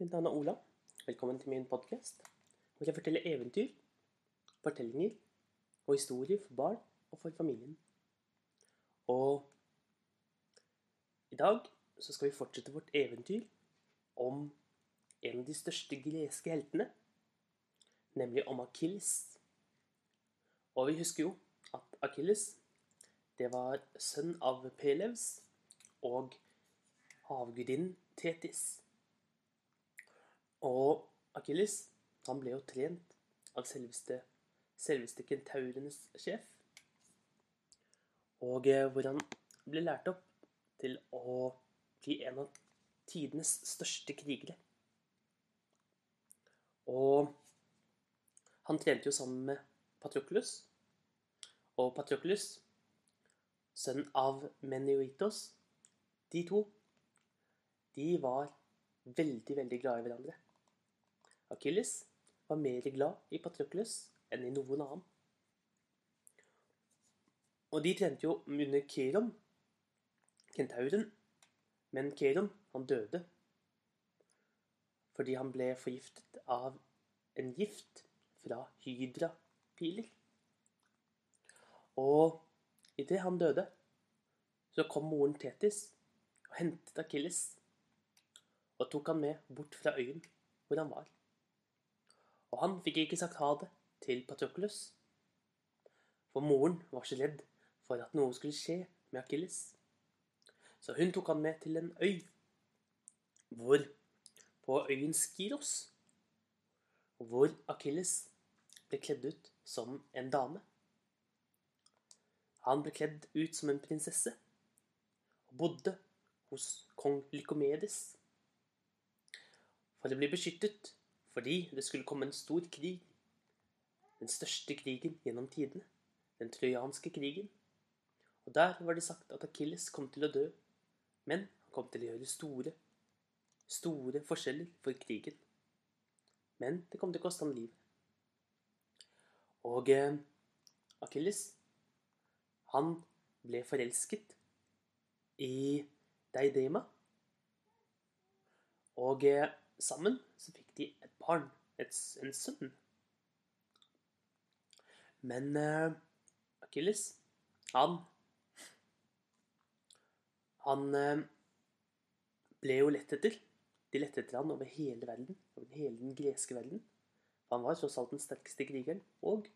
Mitt navn er Ola. Velkommen til min podkast, hvor jeg forteller eventyr, fortellinger og historier for barn og for familien. Og i dag så skal vi fortsette vårt eventyr om en av de største greske heltene, nemlig om Akilles. Og vi husker jo at Akilles, det var sønn av Pelevs og havgudinnen Tetis. Og Akilles han ble jo trent av selveste, selveste kentaurenes sjef. Og eh, hvor han ble lært opp til å bli en av tidenes største krigere. Og han trente jo sammen med Patroklus. Og Patroklus, sønn av Menioitos, de to, de var veldig, veldig glad i hverandre. Akilles var mer glad i Patrokles enn i noen annen. Og de trente jo under Keron, kentauren, men Keron, han døde fordi han ble forgiftet av en gift fra hydrapiler. Og idet han døde, så kom moren Tetis og hentet Akilles og tok han med bort fra øyen hvor han var. Og han fikk ikke sagt ha det til Patroklos, for moren var så redd for at noe skulle skje med Akilles. Så hun tok han med til en øy, hvor på øyen Skiros, hvor Akilles ble kledd ut som en dame. Han ble kledd ut som en prinsesse og bodde hos kong Lykomedes for å bli beskyttet fordi det skulle komme en stor krig. Den største krigen gjennom tidene. Den trojanske krigen. Og der var det sagt at Akilles kom til å dø, men han kom til å gjøre store, store forskjeller for krigen. Men det kom til å koste ham livet. Og eh, Akilles, han ble forelsket i Deidema. Og eh, sammen så fikk de barn, et, en sønn. Men uh, Akilles, han Han uh, ble jo lett etter. De lette etter han over hele verden, over hele den greske verden. Han var tross alt den sterkeste krigeren. Og,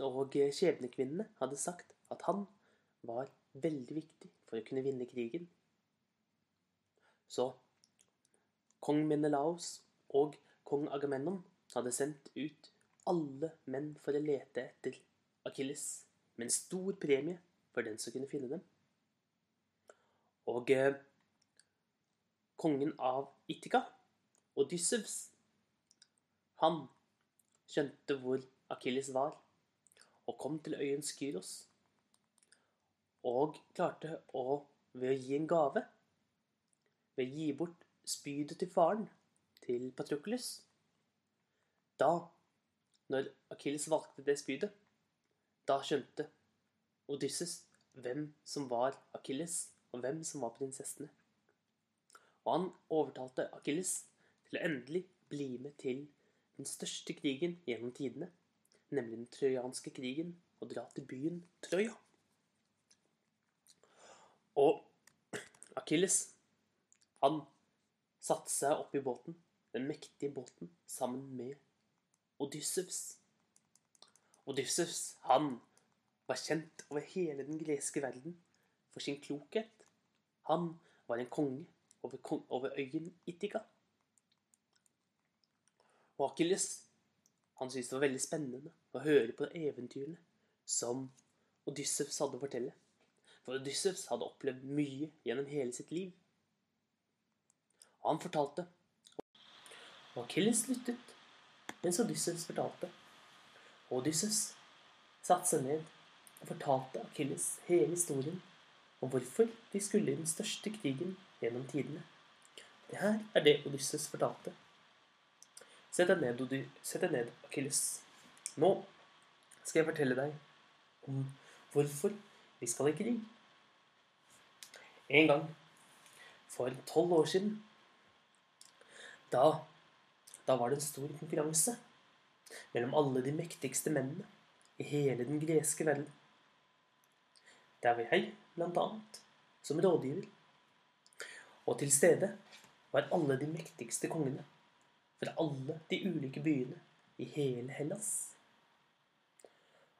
og skjebnekvinnene hadde sagt at han var veldig viktig for å kunne vinne krigen. Så Kong Menelaos og kong Agamennon hadde sendt ut alle menn for å lete etter Akilles, med en stor premie for den som kunne finne dem. Og eh, kongen av Ittika, Odyssevs, han skjønte hvor Akilles var, og kom til øyen Skyros. Og klarte å, ved å gi en gave, ved å gi bort spydet til faren, til Patrokles. Da, når Akilles valgte det spydet, da skjønte Odysses hvem som var Akilles, og hvem som var prinsessene. Og han overtalte Akilles til å endelig bli med til den største krigen gjennom tidene, nemlig den trojanske krigen, og dra til byen Troja. Og Akilles, han satte seg opp i båten, den mektige båten, sammen med Odyssevs. Odyssevs, han var kjent over hele den greske verden for sin klokhet. Han var en konge over, over øyen Itika. Og Akilles, han syntes det var veldig spennende å høre på eventyrene som Odyssevs hadde å fortelle. For Odyssevs hadde opplevd mye gjennom hele sitt liv. Han fortalte. Og Akilles lyttet mens Odysseus fortalte. Og Odysseus satte seg ned og fortalte Akilles hele historien om hvorfor de skulle i den største krigen gjennom tidene. Det her er det Odysseus fortalte. Sett deg ned, Ody Sett deg ned, Akilles. Nå skal jeg fortelle deg om hvorfor vi skal i krig. En gang for tolv år siden Da, da var det en stor konkurranse mellom alle de mektigste mennene i hele den greske verden. Der var jeg, blant annet, som rådgiver. Og til stede var alle de mektigste kongene fra alle de ulike byene i hele Hellas.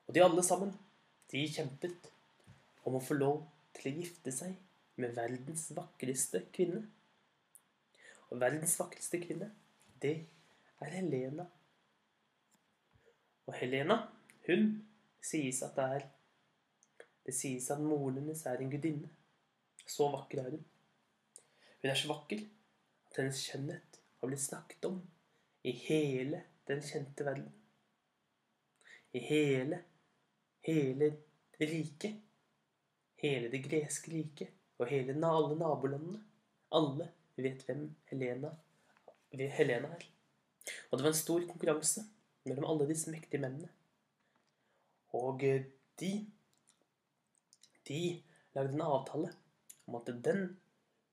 Og de alle sammen, de kjempet om å få lov til å gifte seg med verdens vakreste kvinne. Og verdens vakreste kvinne, det er Helena. Og Helena, hun sies at det er Det sies at moren hennes er en gudinne. Så vakker er hun. Hun er så vakker at hennes skjønnhet har blitt snakket om i hele den kjente verden. I hele, hele riket. Hele det greske riket og hele alle nabolandene. Alle vet hvem Helena, Helena her. Og det var en stor konkurranse mellom alle disse mektige mennene. Og eh, de de lagde en avtale om at den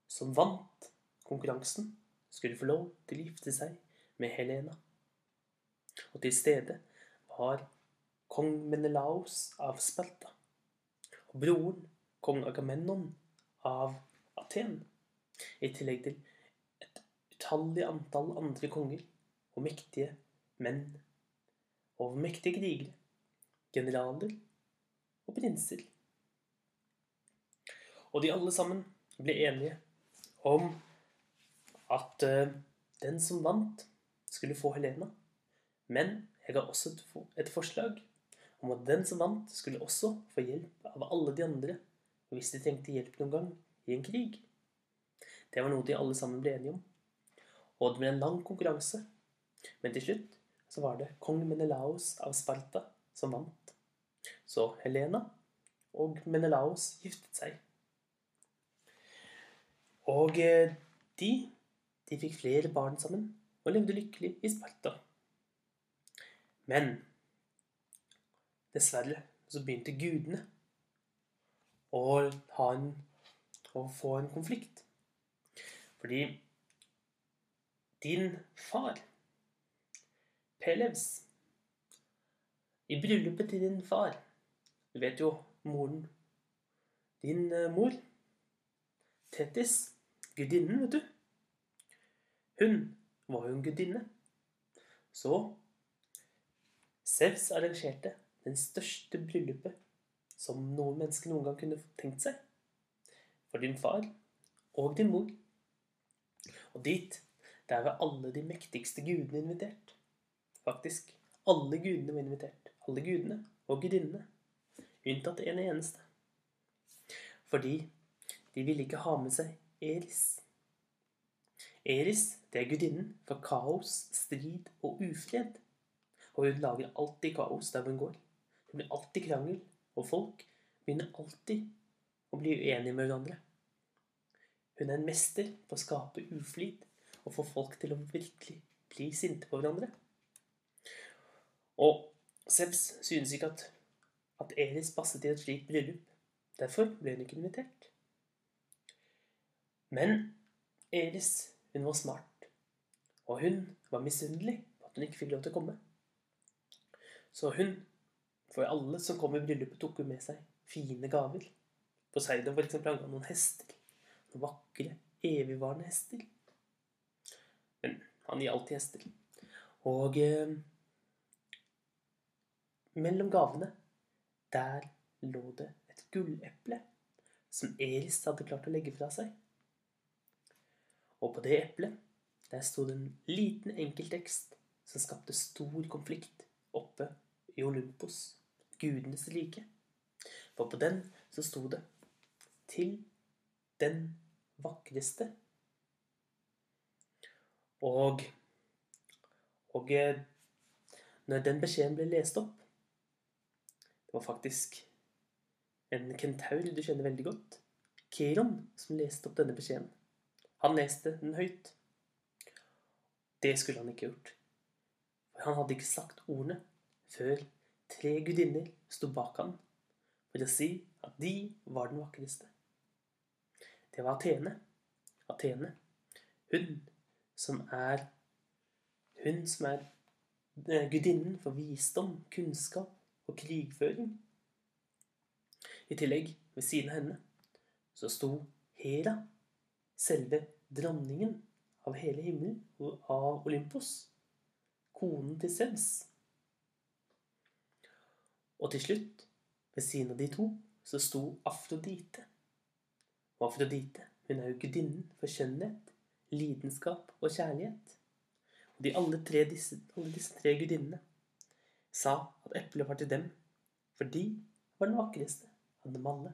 som vant konkurransen, skulle få lov til å gifte seg med Helena. Og til stede var kong Menelaos av Sparta og broren kong Agamemnon av Aten, i tillegg til et utallig antall andre konger og mektige menn og mektige krigere, generaler og prinser. Og de alle sammen ble enige om at uh, den som vant, skulle få Helena. Men jeg ga også et forslag om at den som vant, skulle også få hjelp av alle de andre hvis de trengte hjelp noen gang i en krig. Det var noe de alle sammen ble enige om. Og det ble en lang konkurranse. Men til slutt så var det kong Menelaos av Sparta som vant. Så Helena og Menelaos giftet seg. Og eh, de, de fikk flere barn sammen og levde lykkelig i Sparta. Men dessverre så begynte gudene å, en, å få en konflikt. Fordi din far, Pelevs I bryllupet til din far Du vet jo moren Din uh, mor, Tetis, gudinnen, vet du. Hun var jo en gudinne. Så Sevs arrangerte den største bryllupet som noen menneske noen gang kunne tenkt seg. For din far og din mor. Og dit, der var alle de mektigste gudene invitert. Faktisk. Alle gudene var invitert. Alle gudene og gudinnene. Unntatt en eneste. Fordi de ville ikke ha med seg Eris. Eris, det er gudinnen for kaos, strid og ufred. Og hun lager alltid kaos der hun går. Det blir alltid krangel, og folk begynner alltid å bli uenige med hverandre. Hun er en mester på å skape uflid og få folk til å virkelig bli sinte på hverandre. Og Sebs synes ikke at, at Eris passet i et slikt bryllup. Derfor ble hun ikke invitert. Men Eris, hun var smart. Og hun var misunnelig på at hun ikke fikk lov til å komme. Så hun, for alle som kom i bryllupet, tok hun med seg fine gaver. Poseidon for eksempel, han ga noen hester. Noen vakre, evigvarende hester. Han gir alltid hester. Og eh, mellom gavene, der lå det et gulleple som Eris hadde klart å legge fra seg. Og på det eplet, der sto det en liten enkeltekst som skapte stor konflikt oppe i Olympos, gudenes rike. For på den så sto det 'Til den vakreste'. Og, og eh, når den beskjeden ble lest opp Det var faktisk en kentaur du kjenner veldig godt, Keron, som leste opp denne beskjeden. Han leste den høyt. Det skulle han ikke gjort. For han hadde ikke sagt ordene før tre gudinner sto bak ham for å si at de var den vakreste. Det var Atene. Atene. Hun som er Hun som er eh, gudinnen for visdom, kunnskap og krigføring. I tillegg, ved siden av henne, så sto Hera, selve dronningen av hele himmelen og av Olympos, konen til Sevs. Og til slutt, ved siden av de to, så sto Afrodite. Og Afrodite, hun er jo gudinnen for skjønnhet, lidenskap og kjærlighet. Og de alle, tre, disse, alle disse tre gudinnene sa at eplet var til dem, for de var den vakreste av dem alle.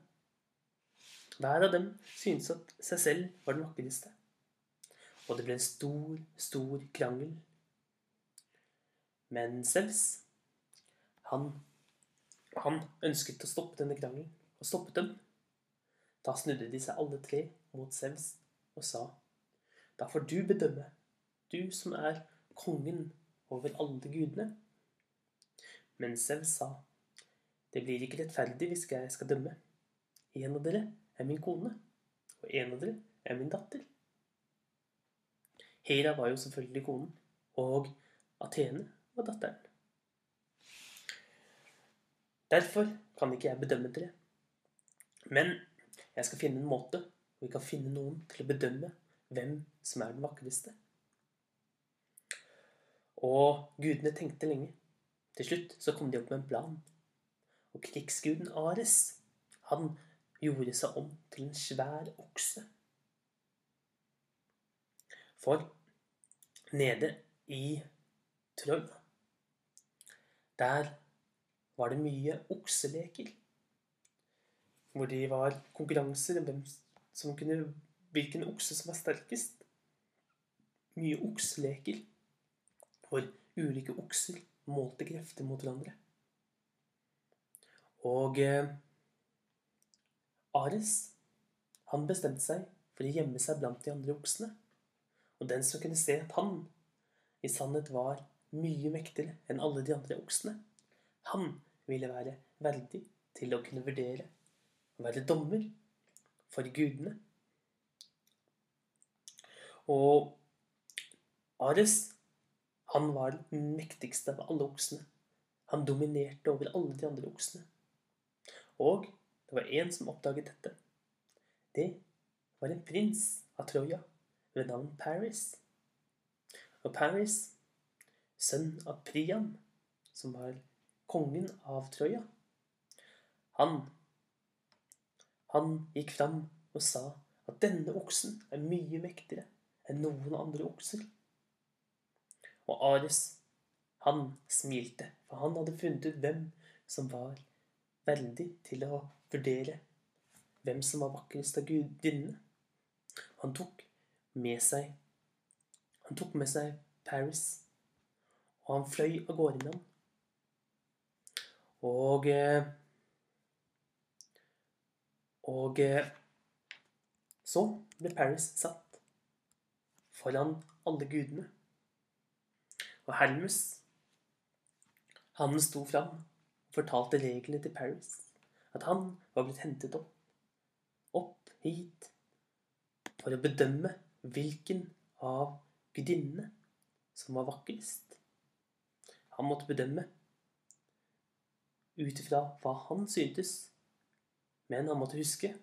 Hver av dem syntes at seg selv var den vakreste. Og det ble en stor, stor krangel. Men Sevs, han, han ønsket å stoppe denne krangelen, og stoppet dem. Da snudde de seg alle tre mot Sevs og sa, da får du bedømme, du som er kongen over alle gudene. Men Sev sa, det blir ikke rettferdig hvis jeg skal dømme. En av dere er min kone, og en av dere er min datter. Hera var jo selvfølgelig konen, og Athene var datteren. Derfor kan ikke jeg bedømme dere. Men jeg skal finne en måte hvor vi kan finne noen til å bedømme hvem som er den vakreste. Og gudene tenkte lenge. Til slutt så kom de opp med en plan. Og krigsguden Ares, han gjorde seg om til en svær okse. For nede i Troll, der var det mye okseleker. Hvor de var konkurranser om hvem som kunne, hvilken okse som var sterkest. Mye okseleker hvor ulike okser målte krefter mot hverandre. Og eh, Ares han bestemte seg for å gjemme seg blant de andre oksene. Og den som kunne se at han i sannhet var mye mektigere enn alle de andre oksene, han ville være verdig til å kunne vurdere å være dommer for gudene. Og Ares, han var den mektigste av alle oksene. Han dominerte over alle de andre oksene. Og det var en som oppdaget dette. Det var en prins av Troja ved navn Paris. Og Paris, sønn av Priam, som var kongen av Troja, han, han gikk fram og sa at denne oksen er mye mektigere enn noen andre okser. Og Ares, han smilte, for han hadde funnet ut hvem som var verdig til å vurdere hvem som var vakrest av gudinnene. Han tok med seg Han tok med seg Paris, og han fløy av gårde med ham. Og eh, Og eh, så ble Paris satt foran alle gudene. Og Hermes, han sto fram fortalte reglene til Paris. At han var blitt hentet opp, opp hit, for å bedømme hvilken av gudinnene som var vakrest. Han måtte bedømme ut ifra hva han syntes. Men han måtte huske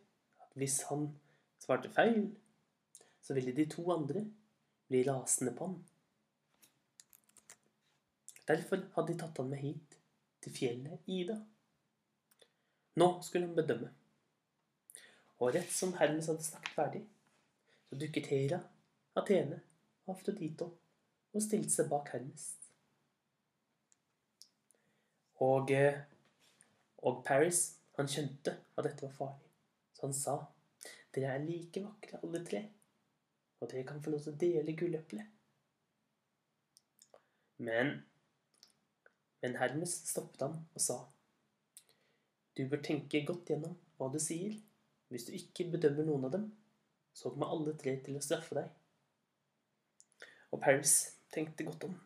at hvis han svarte feil, så ville de to andre bli rasende på ham. Derfor hadde de tatt han med hit til fjellet Ida. Nå skulle han bedømme. Og rett som Hermes hadde snakket ferdig, så dukket Hera, Athene og Afrodito og stilte seg bak Hermes. Og, eh, og Paris, han skjønte at dette var farlig, så han sa dere er like vakre alle tre, og dere kan få lov til å dele gulleplet. Men men Hermes stoppet ham og sa, Du bør tenke godt gjennom hva du sier. Hvis du ikke bedømmer noen av dem, så kommer alle tre til å straffe deg. Og Paris tenkte godt om.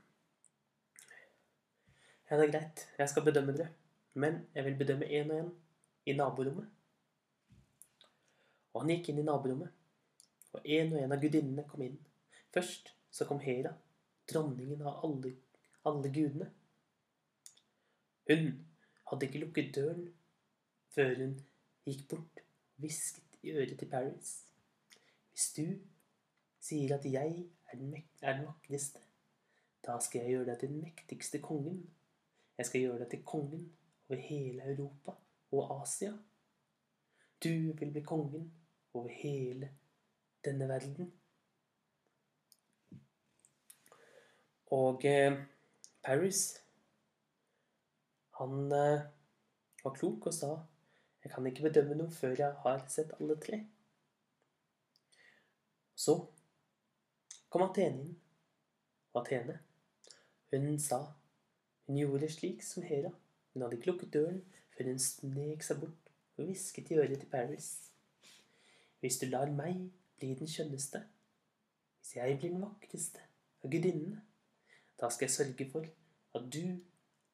Ja, det er greit, jeg skal bedømme dere, men jeg vil bedømme én og én i naborommet. Og han gikk inn i naborommet, og en og en av gudinnene kom inn. Først så kom Hera, dronningen av alle, alle gudene. Hun hadde ikke lukket døren før hun gikk bort og hvisket i øret til Paris. Hvis du sier at jeg er den, er den vakreste, da skal jeg gjøre deg til den mektigste kongen. Jeg skal gjøre deg til kongen over hele Europa og Asia. Du vil bli kongen over hele denne verden. Og eh, Paris, han eh, var klok og sa jeg kan ikke bedømme noe før jeg har sett alle tre. Så kom Athene inn. Og Athene, hun sa hun gjorde slik som Hera. Hun hadde ikke lukket døren før hun snek seg bort og hvisket i øret til Paris. Hvis du lar meg bli den skjønneste, hvis jeg blir den vakreste av gudinnene, da skal jeg sørge for at du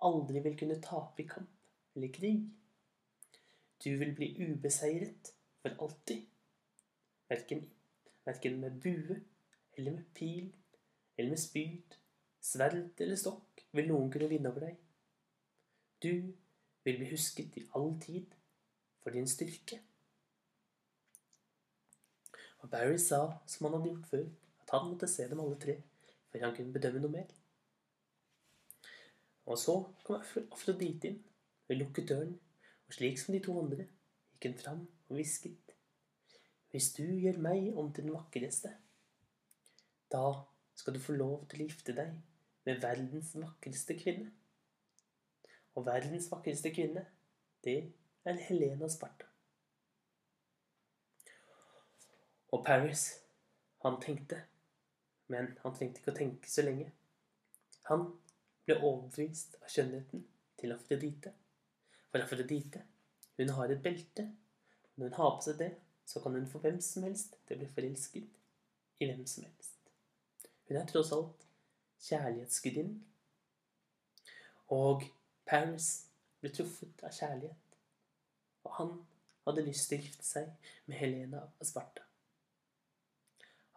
aldri vil kunne tape i kamp eller krig. Du vil bli ubeseiret for alltid. Verken, verken med bue eller med pil eller med spyd, sverd eller stokk vil noen kunne vinne over deg. Du vil bli husket i all tid for din styrke. Og Barry sa, som han hadde gjort før, at han måtte se dem alle tre før han kunne bedømme noe mer. Og så kom Afrodite inn hun lukket døren, og slik som de to andre gikk hun fram og hvisket. Hvis du gjør meg om til den vakreste, da skal du få lov til å gifte deg med verdens vakreste kvinne. Og verdens vakreste kvinne, det er Helena Sparta. Og Paris, han tenkte, men han trengte ikke å tenke så lenge. Han ble overbevist av skjønnheten til Afrodite. For Afrodite, hun har et belte. Når hun har på seg det, så kan hun få hvem som helst til å bli forelsket i hvem som helst. Hun er tross alt kjærlighetsgudinnen. Og Paris ble truffet av kjærlighet. Og han hadde lyst til å gifte seg med Helena av Sparta.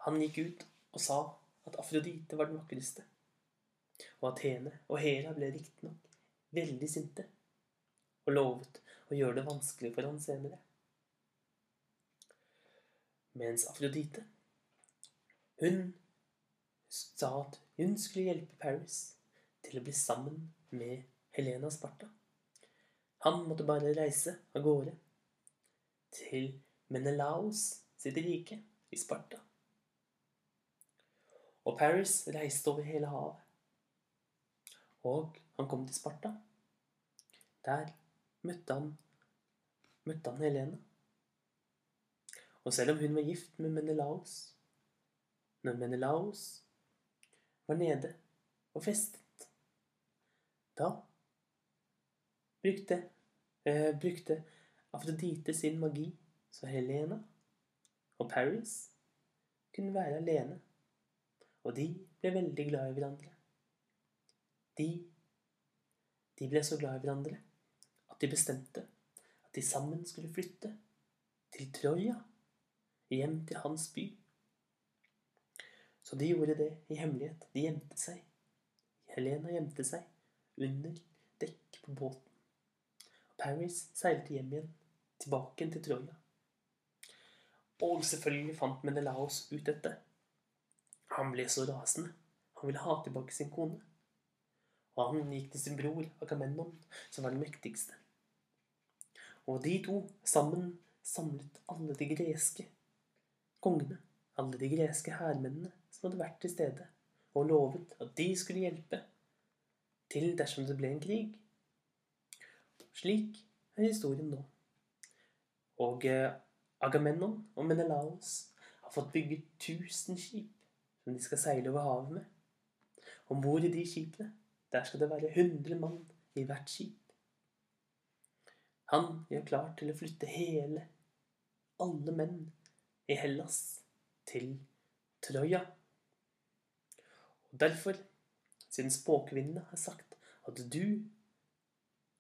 Han gikk ut og sa at Afrodite var den vakreste og Athene og Hera ble riktignok veldig sinte og lovet å gjøre det vanskelig for han senere. Mens Afrodite hun sa at hun skulle hjelpe Paris til å bli sammen med Helena Sparta. Han måtte bare reise av gårde til Menelaos sitt rike i Sparta. Og Paris reiste over hele havet og han kom til Sparta. Der møtte han, møtte han Helene. Og selv om hun var gift med Menelaos Når Menelaos var nede og festet, da brukte, eh, brukte Afrodite sin magi, så Helena og Paris kunne være alene. Og de ble veldig glad i hverandre. De, de ble så glad i hverandre at de bestemte at de sammen skulle flytte til Troja, hjem til hans by. Så de gjorde det i hemmelighet. De gjemte seg. Helena gjemte seg under dekk på båten. Paris seilte hjem igjen, tilbake til Troja. Og selvfølgelig fant Menelaos ut dette. Han ble så rasende. Han ville ha tilbake sin kone og han gikk til sin bror Agamemnon, som var den mektigste. Og de to sammen samlet alle de greske kongene, alle de greske hærmennene som hadde vært til stede, og lovet at de skulle hjelpe til dersom det ble en krig. Slik er historien nå. Og Agamennon Agamemnon og Menelaos har fått bygget tusen skip som de skal seile over havet med. Om bord i de skipene der skal det være 100 mann i hvert skip. Han gjør klar til å flytte hele, alle menn i Hellas, til Troja. Og derfor, siden spåkvinnene har sagt at du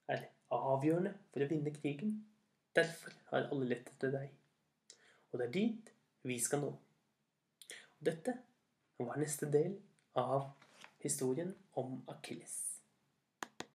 er avgjørende for å vinne krigen, derfor har alle lett etter deg. Og det er dit vi skal nå. Og dette Hva er neste del av historien om Akilles?